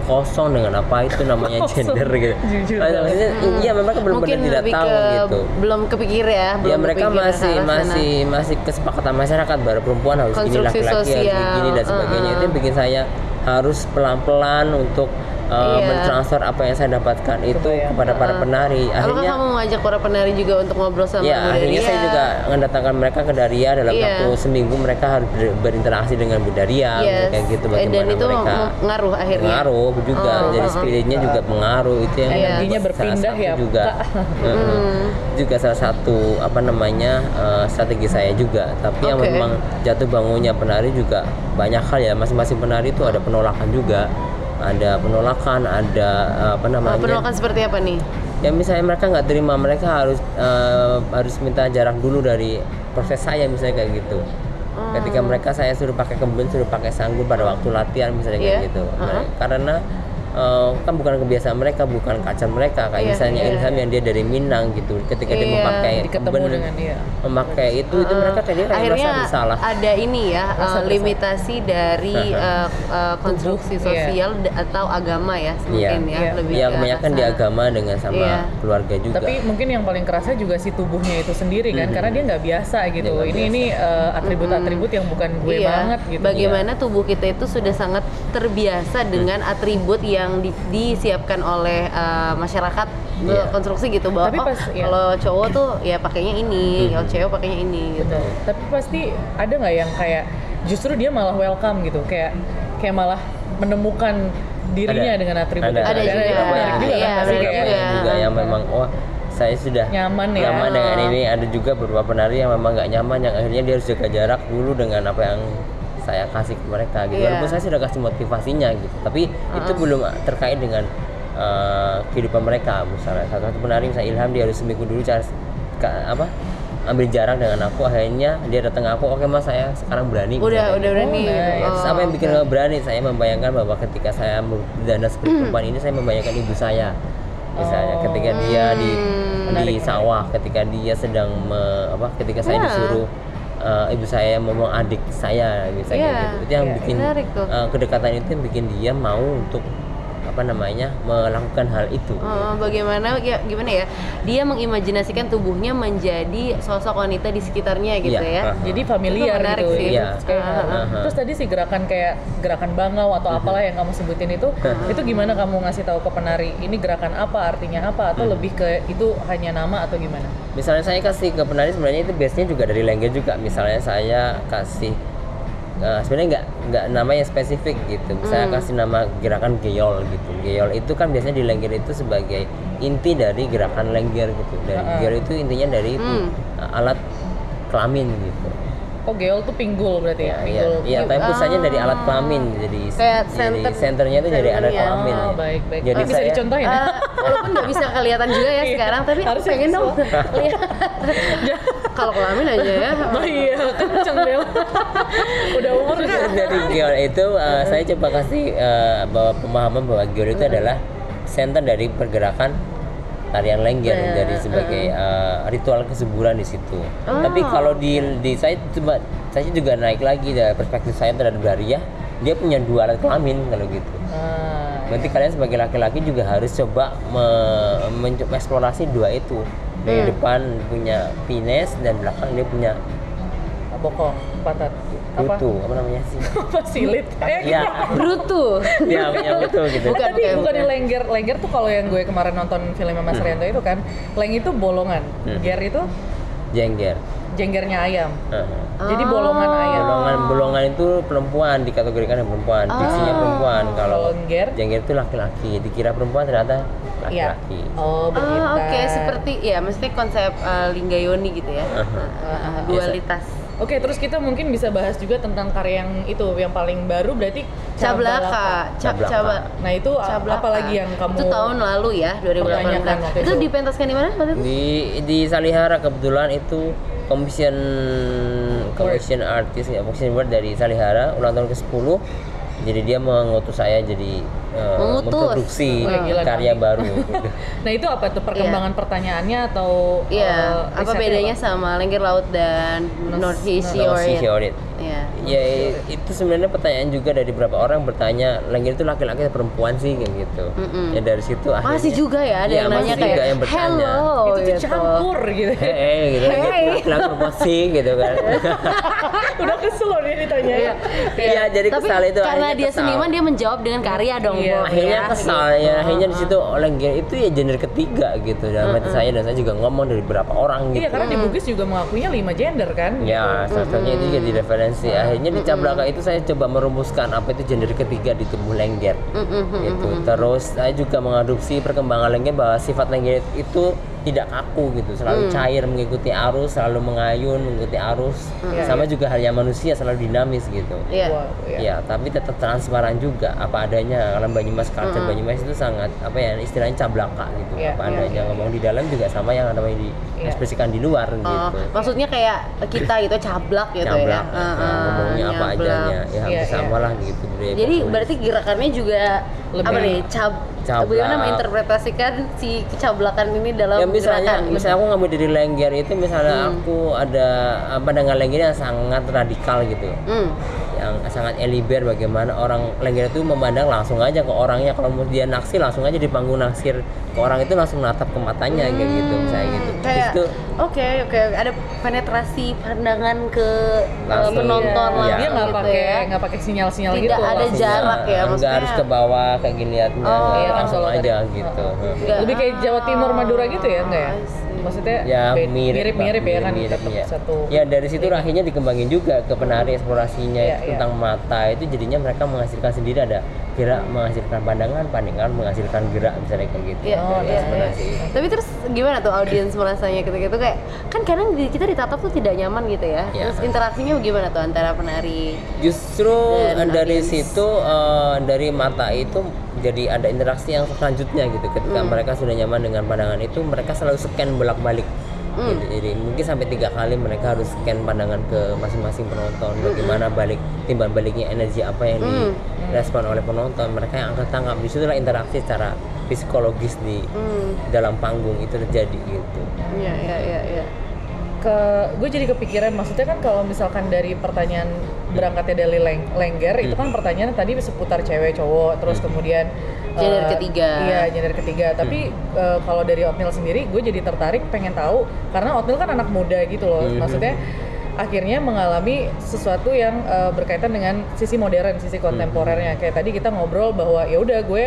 kosong dengan apa itu namanya Kosong. gender gitu. Jujur Ah, maksudnya, Iya, mereka belum mungkin tidak tahu ke gitu. belum kepikir ya belum Ya mereka masih arah sana. masih masih kesepakatan masyarakat bahwa perempuan harus gini laki-laki harus sosial, gini dan sebagainya itu yang bikin saya harus pelan-pelan untuk uh, Iya. mentransfer apa yang saya dapatkan itu Kebayang. kepada para penari. Apakah Akhirnya kamu mengajak para penari juga untuk ngobrol sama Ya, akhirnya saya juga mendatangkan mereka ke Daria dalam Iya. waktu seminggu mereka harus ber- berinteraksi dengan Bu Daria Yes. kayak gitu Eh, bagaimana dan itu mereka mengaruh akhirnya. pengaruh juga Oh, jadi oh, oh. spiritnya juga pengaruh itu yang Iya. Energinya salah berpindah satu ya, juga. *laughs* Heeh. juga salah satu apa namanya eh, strategi saya juga tapi yang Oke. memang jatuh bangunnya penari juga banyak hal ya masing-masing penari itu ada penolakan juga ada penolakan ada eh, apa Oh, namanya penolakan seperti apa nih? ya misalnya mereka nggak terima mereka harus eh, harus minta jarak dulu dari proses saya misalnya kayak gitu ketika mereka saya suruh pakai kembun suruh pakai sanggul pada waktu latihan misalnya Iya. kayak gitu Uh-huh. Nah, karena eh, kan bukan kebiasaan mereka bukan kacar mereka kayak Iya, misalnya iya. Ilham yang dia dari Minang gitu ketika dia Iya. memakai dengan dia. memakai itu itu mereka kayak dia kayak akhirnya merasa bersalah ada ini ya uh, limitasi dari uh, uh, konstruksi Tubuh, iya. sosial d- atau agama ya mungkin ya Iya. lebih ya ke kebanyakan di agama dengan sama Iya. keluarga juga Tapi mungkin yang paling kerasa juga si tubuhnya itu sendiri kan, karena dia nggak biasa gitu. Dia ini ini uh, atribut-atribut yang bukan gue Iya. banget gitu. Bagaimana tubuh kita itu sudah sangat terbiasa dengan atribut yang di- disiapkan oleh uh, masyarakat Iya. konstruksi gitu bahwa Tapi oh, pas- iya. kalau cowok tuh ya pakainya ini, kalau cewek pakainya ini gitu. Betul. Tapi pasti ada nggak yang kayak justru dia malah welcome gitu, kayak kayak malah menemukan dirinya Ada. dengan atribut Ada. itu. Ada Dan juga. itu menarik juga Iya, kan pasti menarik kayak juga. juga yang memang wah saya sudah nyaman ya. nyaman dengan ini ada juga beberapa penari yang memang nggak nyaman yang akhirnya dia harus jaga jarak dulu dengan apa yang saya kasih ke mereka gitu Iya. walaupun saya sudah kasih motivasinya gitu tapi itu belum terkait dengan eh, kehidupan mereka misalnya salah satu penari misalnya Ilham dia harus seminggu dulu cara ka- apa ambil jarak dengan aku akhirnya dia datang ke aku oke mas saya sekarang berani Udah, misalnya udah berani. Oh, nice. Ya, terus apa yang bikin berani? Saya membayangkan bahwa ketika saya berdana seperti perempuan ini, saya membayangkan ibu saya. Misalnya Oh. ketika dia di Menarik, di sawah, ketika dia sedang me- apa? Ketika saya Ya. disuruh eh, ibu saya ngomong adik saya, misalnya Iya, gitu. Itu yang iya, bikin menarik tuh. eh, kedekatan itu yang bikin dia mau untuk apa namanya melakukan hal itu. Oh, bagaimana ya gimana ya? Dia mengimajinasikan tubuhnya menjadi sosok wanita di sekitarnya gitu Iya, ya. ah. Jadi familiar gitu. sih. Kayak- ah, ah. Terus tadi si gerakan kayak gerakan bangau atau apalah yang kamu sebutin itu, itu gimana kamu ngasih tahu ke penari? Ini gerakan apa? Artinya apa? Atau lebih ke itu hanya nama atau gimana? Misalnya saya kasih ke penari sebenarnya itu biasanya juga dari lengger juga. Misalnya saya kasih eh, sebenarnya nggak nggak nama yang spesifik gitu. Saya kasih nama gerakan geyol gitu. Geyol itu kan biasanya di lengger itu sebagai inti dari gerakan lengger gitu. Dari Ah, ah. geyol itu intinya dari Hmm. eh, alat kelamin gitu. Oh geol tuh pinggul berarti ya? Iya, Pinggul. iya, tapi pusatnya dari alat kelamin, jadi Kayak jadi center- senternya itu dari alat kelamin. Oh, ya. baik baik. Jadi bisa saya, dicontohin? Eh, *laughs* walaupun nggak bisa kelihatan juga ya Iya. sekarang, tapi aku Harusnya pengen dong lihat. *laughs* *laughs* Kalau kelamin aja ya. *laughs* Oh iya, kenceng Bel. *laughs* Udah umur kan? dari geol itu uh, saya coba kasih uh, bahwa pemahaman bahwa geol itu adalah center dari pergerakan tarian lengger Nah, dari sebagai uh, ritual kesuburan di situ. Tapi kalau di di saya coba saya juga naik lagi dari perspektif saya terhadap Daria, dia punya dua alat kelamin kalau gitu. Nah, Berarti kalian sebagai laki-laki juga harus coba me- mencoba eksplorasi dua itu. Dari depan punya penis dan belakang dia punya bokong, patat. Apa? butuh apa namanya sih? Apa silit? Eh, ya, Brutu. *laughs* ya punya butuh gitu. Bukan, Tadi bukan, bukan. lengger, lengger tuh kalau yang gue kemarin nonton filmnya Mas Rianto itu kan, leng itu bolongan, Hmm. ger itu Jengger. jenggernya ayam. Heeh. Jadi bolongan ayam. Bolongan bolongan itu perempuan dikategorikan perempuan, diksinya perempuan. Kalau Kalau jengger? jengger itu laki-laki, dikira perempuan ternyata Iya. laki-laki. Oh, begitu. Oh, oke, seperti ya, maksudnya konsep uh, Linggayoni gitu ya. Uh, dualitas. Oke, terus kita mungkin bisa bahas juga tentang karya yang itu yang paling baru berarti Cablaka, Ca- Cablaka. Caba. Nah, itu Cablaka. apa lagi yang kamu Itu tahun lalu ya, 2018. pertanyakan waktu Itu itu? dipentaskan di mana? Di di Salihara kebetulan itu commission commission artis ya, commission award dari Salihara ulang tahun ke-10. Jadi dia mengutus saya jadi eh, Mengutus? memproduksi gila, karya baru. *laughs* Nah, itu apa tuh perkembangan pertanyaannya atau Iya, eh, apa bedanya sama Lengger Laut dan North Sea North Sea Orient? Shore. Iya. Ya itu sebenarnya pertanyaan juga dari beberapa orang bertanya lengger itu laki-laki atau perempuan sih kayak gitu. Mm-mm. Ya dari situ akhirnya Masih juga ya ada Iya, yang nanya kayak yang bertanya. hello itu tuh gitu. campur gitu. Hei, gitu Hey. laki-laki perempuan sih gitu kan. *laughs* Udah kesel loh dia ditanya. Iya. Iya, jadi Tapi kesal itu karena dia kesal. seniman dia menjawab dengan karya dong, Iya. Bob, akhirnya ya. kesal ya akhirnya di situ lengger itu ya genre ketiga gitu dalam hati saya dan saya juga ngomong dari beberapa orang gitu. Iya, karena di Bugis juga mengakuinya lima gender kan. Ya, salah satunya itu jadi referensi. Akhirnya di Cablaka itu saya coba merumuskan apa itu gender ketiga di tubuh lengger. Gitu. Terus saya juga mengadopsi perkembangan lengger bahwa sifat lengger itu tidak kaku gitu, selalu cair mengikuti arus, selalu mengayun mengikuti arus. Sama juga halnya manusia selalu dinamis gitu. Iya. Wow, iya. Ya, tapi tetap transparan juga apa adanya. Kalau Banyumas culture Banyumas itu sangat apa ya istilahnya cablaka gitu. Iya, apa iya, adanya ngomong di dalam juga sama yang namanya diekspresikan di luar Oh, gitu maksudnya kayak kita gitu cablak gitu cablak ya. nah, Heeh, ngomongnya apa nyablak. adanya ya hampir Iya, sama lah gitu budaya Jadi populis. berarti gerakannya juga Lebih- apa nih? Cab Cablak. Bagaimana menginterpretasikan si kecablakan ini dalam ya misalnya gerakan? misalnya aku ngambil dari lengger itu misalnya Hmm. aku ada apa dengan lengger yang sangat radikal gitu Hmm. yang sangat eliber bagaimana orang lengger itu memandang langsung aja ke orangnya kalau mau dia naksir langsung aja di panggung naksir ke orang itu langsung natap ke matanya kayak gitu misalnya gitu Di Kayak situ oke oke ada penetrasi pandangan ke uh, Langsung, penonton iya. langsung Dia nggak gitu pakai ya. nggak pakai sinyal-sinyal Tidak gitu. ada langsung. jarak ya, nggak maksudnya- harus ke bawah kayak gini liatnya Oh, nggak, iya langsung kalau aja gitu Nggak. Lebih kayak Jawa Timur Madura gitu ya enggak ya? Maksudnya ya mirip-mirip ya kan mirip, tetap ya. satu. ya dari situ akhirnya dikembangin juga ke penari eksplorasinya Iya, itu iya. tentang mata itu jadinya mereka menghasilkan sendiri ada gerak menghasilkan pandangan pandangan menghasilkan gerak misalnya kayak gitu Iya, Oh, eksplorasi. iya. Tapi terus gimana tuh audiens merasanya ketika itu kayak kan kadang di- kita ditatap tuh tidak nyaman gitu ya. Iya. Terus interaksinya bagaimana tuh antara penari? justru Dan dari audiens. situ eh, dari mata itu jadi ada interaksi yang selanjutnya gitu ketika Hmm. mereka sudah nyaman dengan pandangan itu mereka selalu scan bolak balik Hmm. gitu. jadi mungkin sampai tiga kali mereka harus scan pandangan ke masing-masing penonton bagaimana balik timbal baliknya energi apa yang Hmm. direspon oleh penonton mereka yang akan tangkap di situlah interaksi secara psikologis di Hmm. dalam panggung itu terjadi gitu Iya iya iya iya. Ke gue jadi kepikiran maksudnya kan kalau misalkan dari pertanyaan berangkatnya dari leng- lengger itu kan pertanyaan tadi seputar cewek cowok terus kemudian Gender eh, ketiga. iya gender ketiga. Tapi eh, kalau dari Otnil sendiri gue jadi tertarik pengen tahu karena Otnil kan anak muda gitu loh. Maksudnya akhirnya mengalami sesuatu yang eh, berkaitan dengan sisi modern sisi kontemporernya. Kayak tadi kita ngobrol bahwa ya udah gue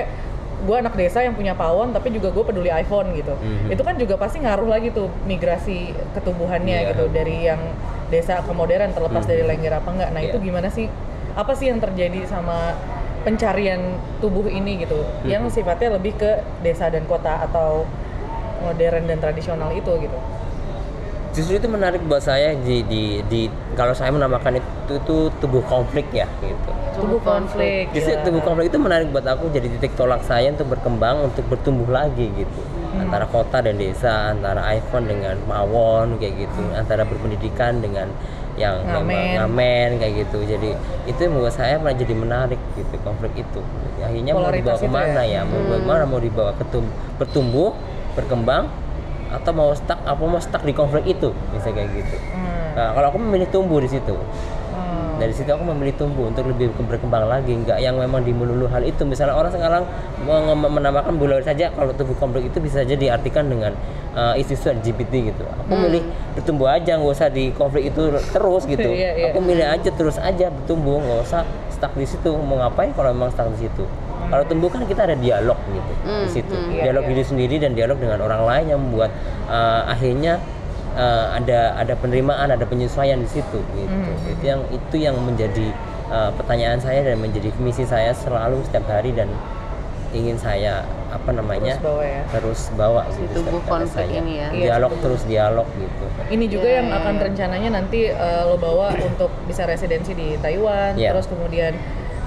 gue anak desa yang punya pawon tapi juga gue peduli iPhone gitu Mhm. itu kan juga pasti ngaruh lagi tuh migrasi ketubuhannya Iya. gitu dari yang desa ke modern terlepas Mhm. dari lengger apa enggak nah Iya. itu gimana sih apa sih yang terjadi sama pencarian tubuh ini gitu yang Mhm. sifatnya lebih ke desa dan kota atau modern dan tradisional itu gitu justru itu menarik buat saya di di, di kalau saya menamakan itu itu tubuh konflik ya gitu tubuh konflik justru ya. tubuh konflik itu menarik buat aku jadi titik tolak saya untuk berkembang untuk bertumbuh lagi gitu Hmm. antara kota dan desa antara iPhone dengan mawon kayak gitu antara berpendidikan dengan yang Ngamen. ngamen kayak gitu jadi itu yang membuat saya malah jadi menarik gitu konflik itu akhirnya mau dibawa Polaritas itu ke mana ya? ya, mau bagaimana mau dibawa ke tum- bertumbuh berkembang atau mau stuck apa mau stuck di konflik itu bisa kayak gitu Hmm. nah, kalau aku memilih tumbuh di situ Hmm. Dari situ aku memilih tumbuh untuk lebih ke- berkembang lagi. Nggak yang memang di melulu hal itu. Misalnya orang sekarang menambahkan bulan saja kalau tubuh konflik itu bisa saja diartikan dengan uh, isu-isu LGBT gitu. Aku milih bertumbuh aja nggak usah di konflik itu terus gitu. *laughs* Iya, iya. aku milih aja terus aja bertumbuh nggak usah stuck di situ. Mau ngapain kalau memang stuck di situ? Kalau tumbuh kan kita ada dialog gitu di situ. Iya, dialog iya. diri sendiri dan dialog dengan orang lain yang membuat uh, akhirnya uh, ada ada penerimaan ada penyesuaian di situ gitu Hmm. itu yang itu yang menjadi uh, pertanyaan saya dan menjadi misi saya selalu setiap hari dan ingin saya apa namanya Terus bawa ya. terus bawa gitu tubuh hari konflik saya. ini ya. Dialog terus dialog gitu Ini juga Iya, yang iya, akan iya. rencananya nanti eh, lo bawa untuk bisa residensi di Taiwan, Iya. terus kemudian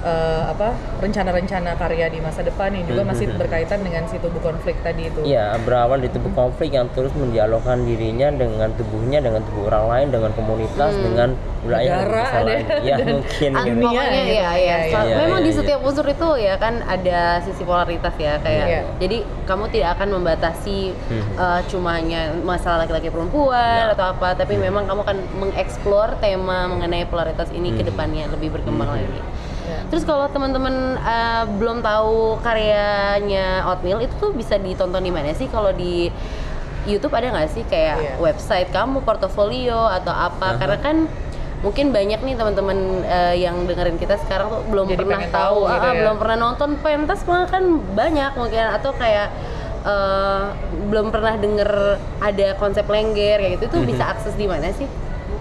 eh, apa rencana-rencana karya di masa depan yang juga masih berkaitan dengan si tubuh konflik tadi itu. Iya, berawal di tubuh konflik yang terus mendialogkan dirinya dengan tubuhnya, dengan tubuh orang lain, dengan komunitas, dengan wilayah yang Negara besar ada, lain. Ya *laughs* dan mungkin. Gitu. pokoknya ya ya Iya, Sel- iya, memang iya, di iya. setiap unsur itu ya kan ada sisi polaritas ya kayak Iya. jadi kamu tidak akan membatasi Hmm. uh, cuma hanya masalah laki-laki perempuan Ya. atau apa tapi memang kamu akan mengeksplor tema mengenai polaritas ini ke Hmm. depannya lebih berkembang lagi Ya. terus kalau teman-teman uh, belum tahu karyanya Oatmeal itu tuh bisa ditonton di mana sih kalau di YouTube ada nggak sih kayak Iya. website kamu, portofolio atau apa? Aha. Karena kan mungkin banyak nih teman-teman eh, yang dengerin kita sekarang tuh belum Jadi pernah tahu, tahu gitu ah, ah, ya. belum pernah nonton pentas malah kan banyak mungkin atau kayak eh, belum pernah denger ada konsep lengger kayak gitu itu Mhm. bisa akses di mana sih?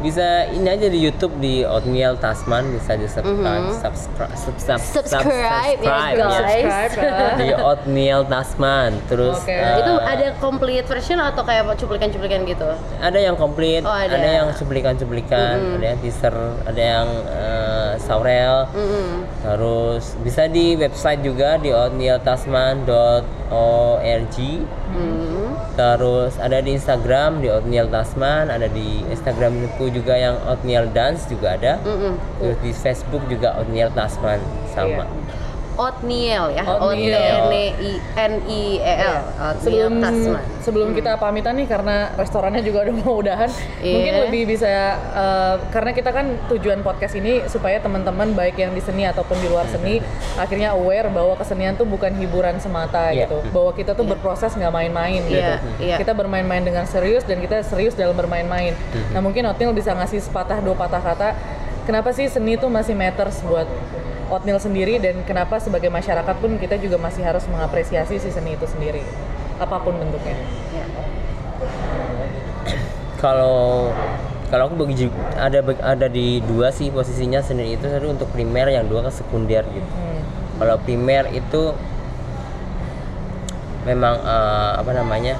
Bisa ini aja di YouTube di Oatmeal Tasman bisa di subscribe, Mhm. subscribe, sub- sub- sub- Subscribe, ya, subscribe, guys. Subscribe, di Oatmeal Tasman. Terus Oke. eh, itu ada complete version atau kayak cuplikan-cuplikan gitu? ada yang komplit, Oh, ada. ada. yang cuplikan-cuplikan, ada yang teaser, ada yang eh, saurel. Mm-mm. Terus bisa di website juga di oatmealtasman.org. Hmm. Terus ada di Instagram di Oatmeal Tasman, ada di Instagramku juga yang Oatmeal Dance juga ada. Mm-mm. Terus di Facebook juga Oatmeal Tasman sama. Iya. Oatmeal ya, O T. N I N I E L. Oatmeal sebelum Tasman. sebelum kita pamitan nih karena restorannya juga udah mau udahan Iya. mungkin lebih bisa eh, karena kita kan tujuan podcast ini supaya teman-teman baik yang di seni ataupun di luar seni akhirnya aware bahwa kesenian tuh bukan hiburan semata Iya. gitu bahwa kita tuh berproses nggak main-main gitu Iya, iya. kita bermain-main dengan serius dan kita serius dalam bermain-main nah mungkin Oatmeal bisa ngasih sepatah dua patah kata kenapa sih seni tuh masih matters buat Oatmeal sendiri dan kenapa sebagai masyarakat pun kita juga masih harus mengapresiasi si seni itu sendiri apa pun bentuknya. Ya. Kalau kalau aku bagi ada ada di dua sih posisinya sendiri itu satu untuk primer yang dua ke sekunder gitu. Hmm. Kalau primer itu memang eh, apa namanya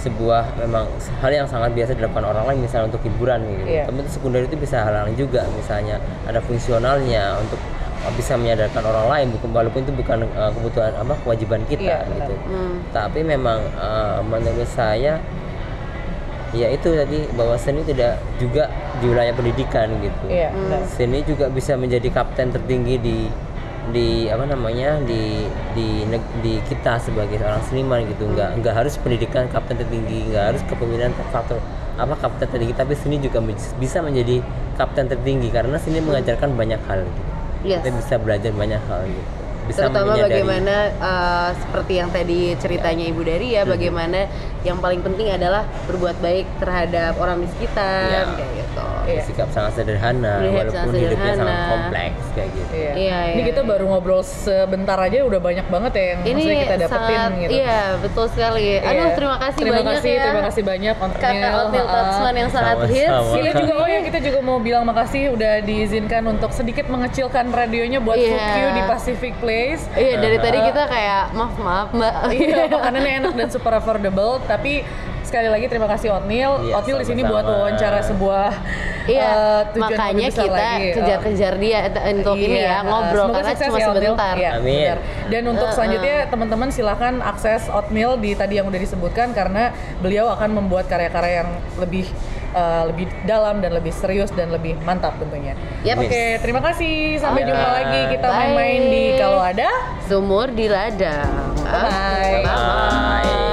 sebuah memang hal yang sangat biasa dilakukan orang lain misalnya untuk hiburan gitu. Iya. Tapi untuk sekunder itu bisa hal lain juga misalnya ada fungsionalnya untuk bisa menyadarkan orang lain bukan walaupun itu bukan eh, kebutuhan apa kewajiban kita benar. gitu. Hmm. Tapi memang eh, menurut saya ya itu tadi bahwa seni tidak juga di wilayah pendidikan gitu Iya, benar. seni juga bisa menjadi kapten tertinggi di di apa namanya di di di kita sebagai seorang seniman gitu nggak nggak harus pendidikan kapten tertinggi nggak harus kepemimpinan faktor apa kapten tertinggi tapi seni juga bisa menjadi kapten tertinggi karena seni mengajarkan banyak hal gitu. Yes. kita bisa belajar banyak hal gitu bisa Terutama menyadari- bagaimana uh, seperti yang tadi ceritanya Ibu Dari ya, Hmm. bagaimana yang paling penting adalah berbuat baik terhadap orang di sekitar Iya. kayak gitu. Iya. bersikap sangat sederhana Bersikap walaupun sangat hidupnya sangat sederhana. kompleks kayak gitu Iya. Iya, Ini iya, kita baru ngobrol sebentar aja udah banyak banget ya yang Ini kita dapetin sangat, gitu. iya betul sekali. Aduh Iya. terima kasih terima banyak kasih, ya. Terima kasih banyak Kakak. Oatmeal Ha-ha. Tatsman yang sangat Sama-sama. hits. Kita juga oh ya kita juga mau bilang makasih udah diizinkan untuk sedikit mengecilkan radionya buat Q di Pacific Place. Iya dari tadi kita kayak maaf maaf mbak. *laughs* iya, makanannya enak dan super affordable, tapi sekali lagi terima kasih Otnil. Iya, Otnil di sini buat wawancara sebuah Iya, eh, tujuan yang makanya kita lagi. kejar-kejar dia eh, untuk ini Iya, ya ngobrol semoga karena sukses cuma ya, Otnil. sebentar. Iya, Amin. benar. Dan untuk Uh-uh. selanjutnya teman-teman silahkan akses Otmil di tadi yang udah disebutkan karena beliau akan membuat karya-karya yang lebih eh, lebih dalam dan lebih serius dan lebih mantap tentunya. Yap. Oke, terima kasih. Sampai jumpa lagi kita Bye. main-main di kalau ada. Sumur di ladang. Bye. Bye.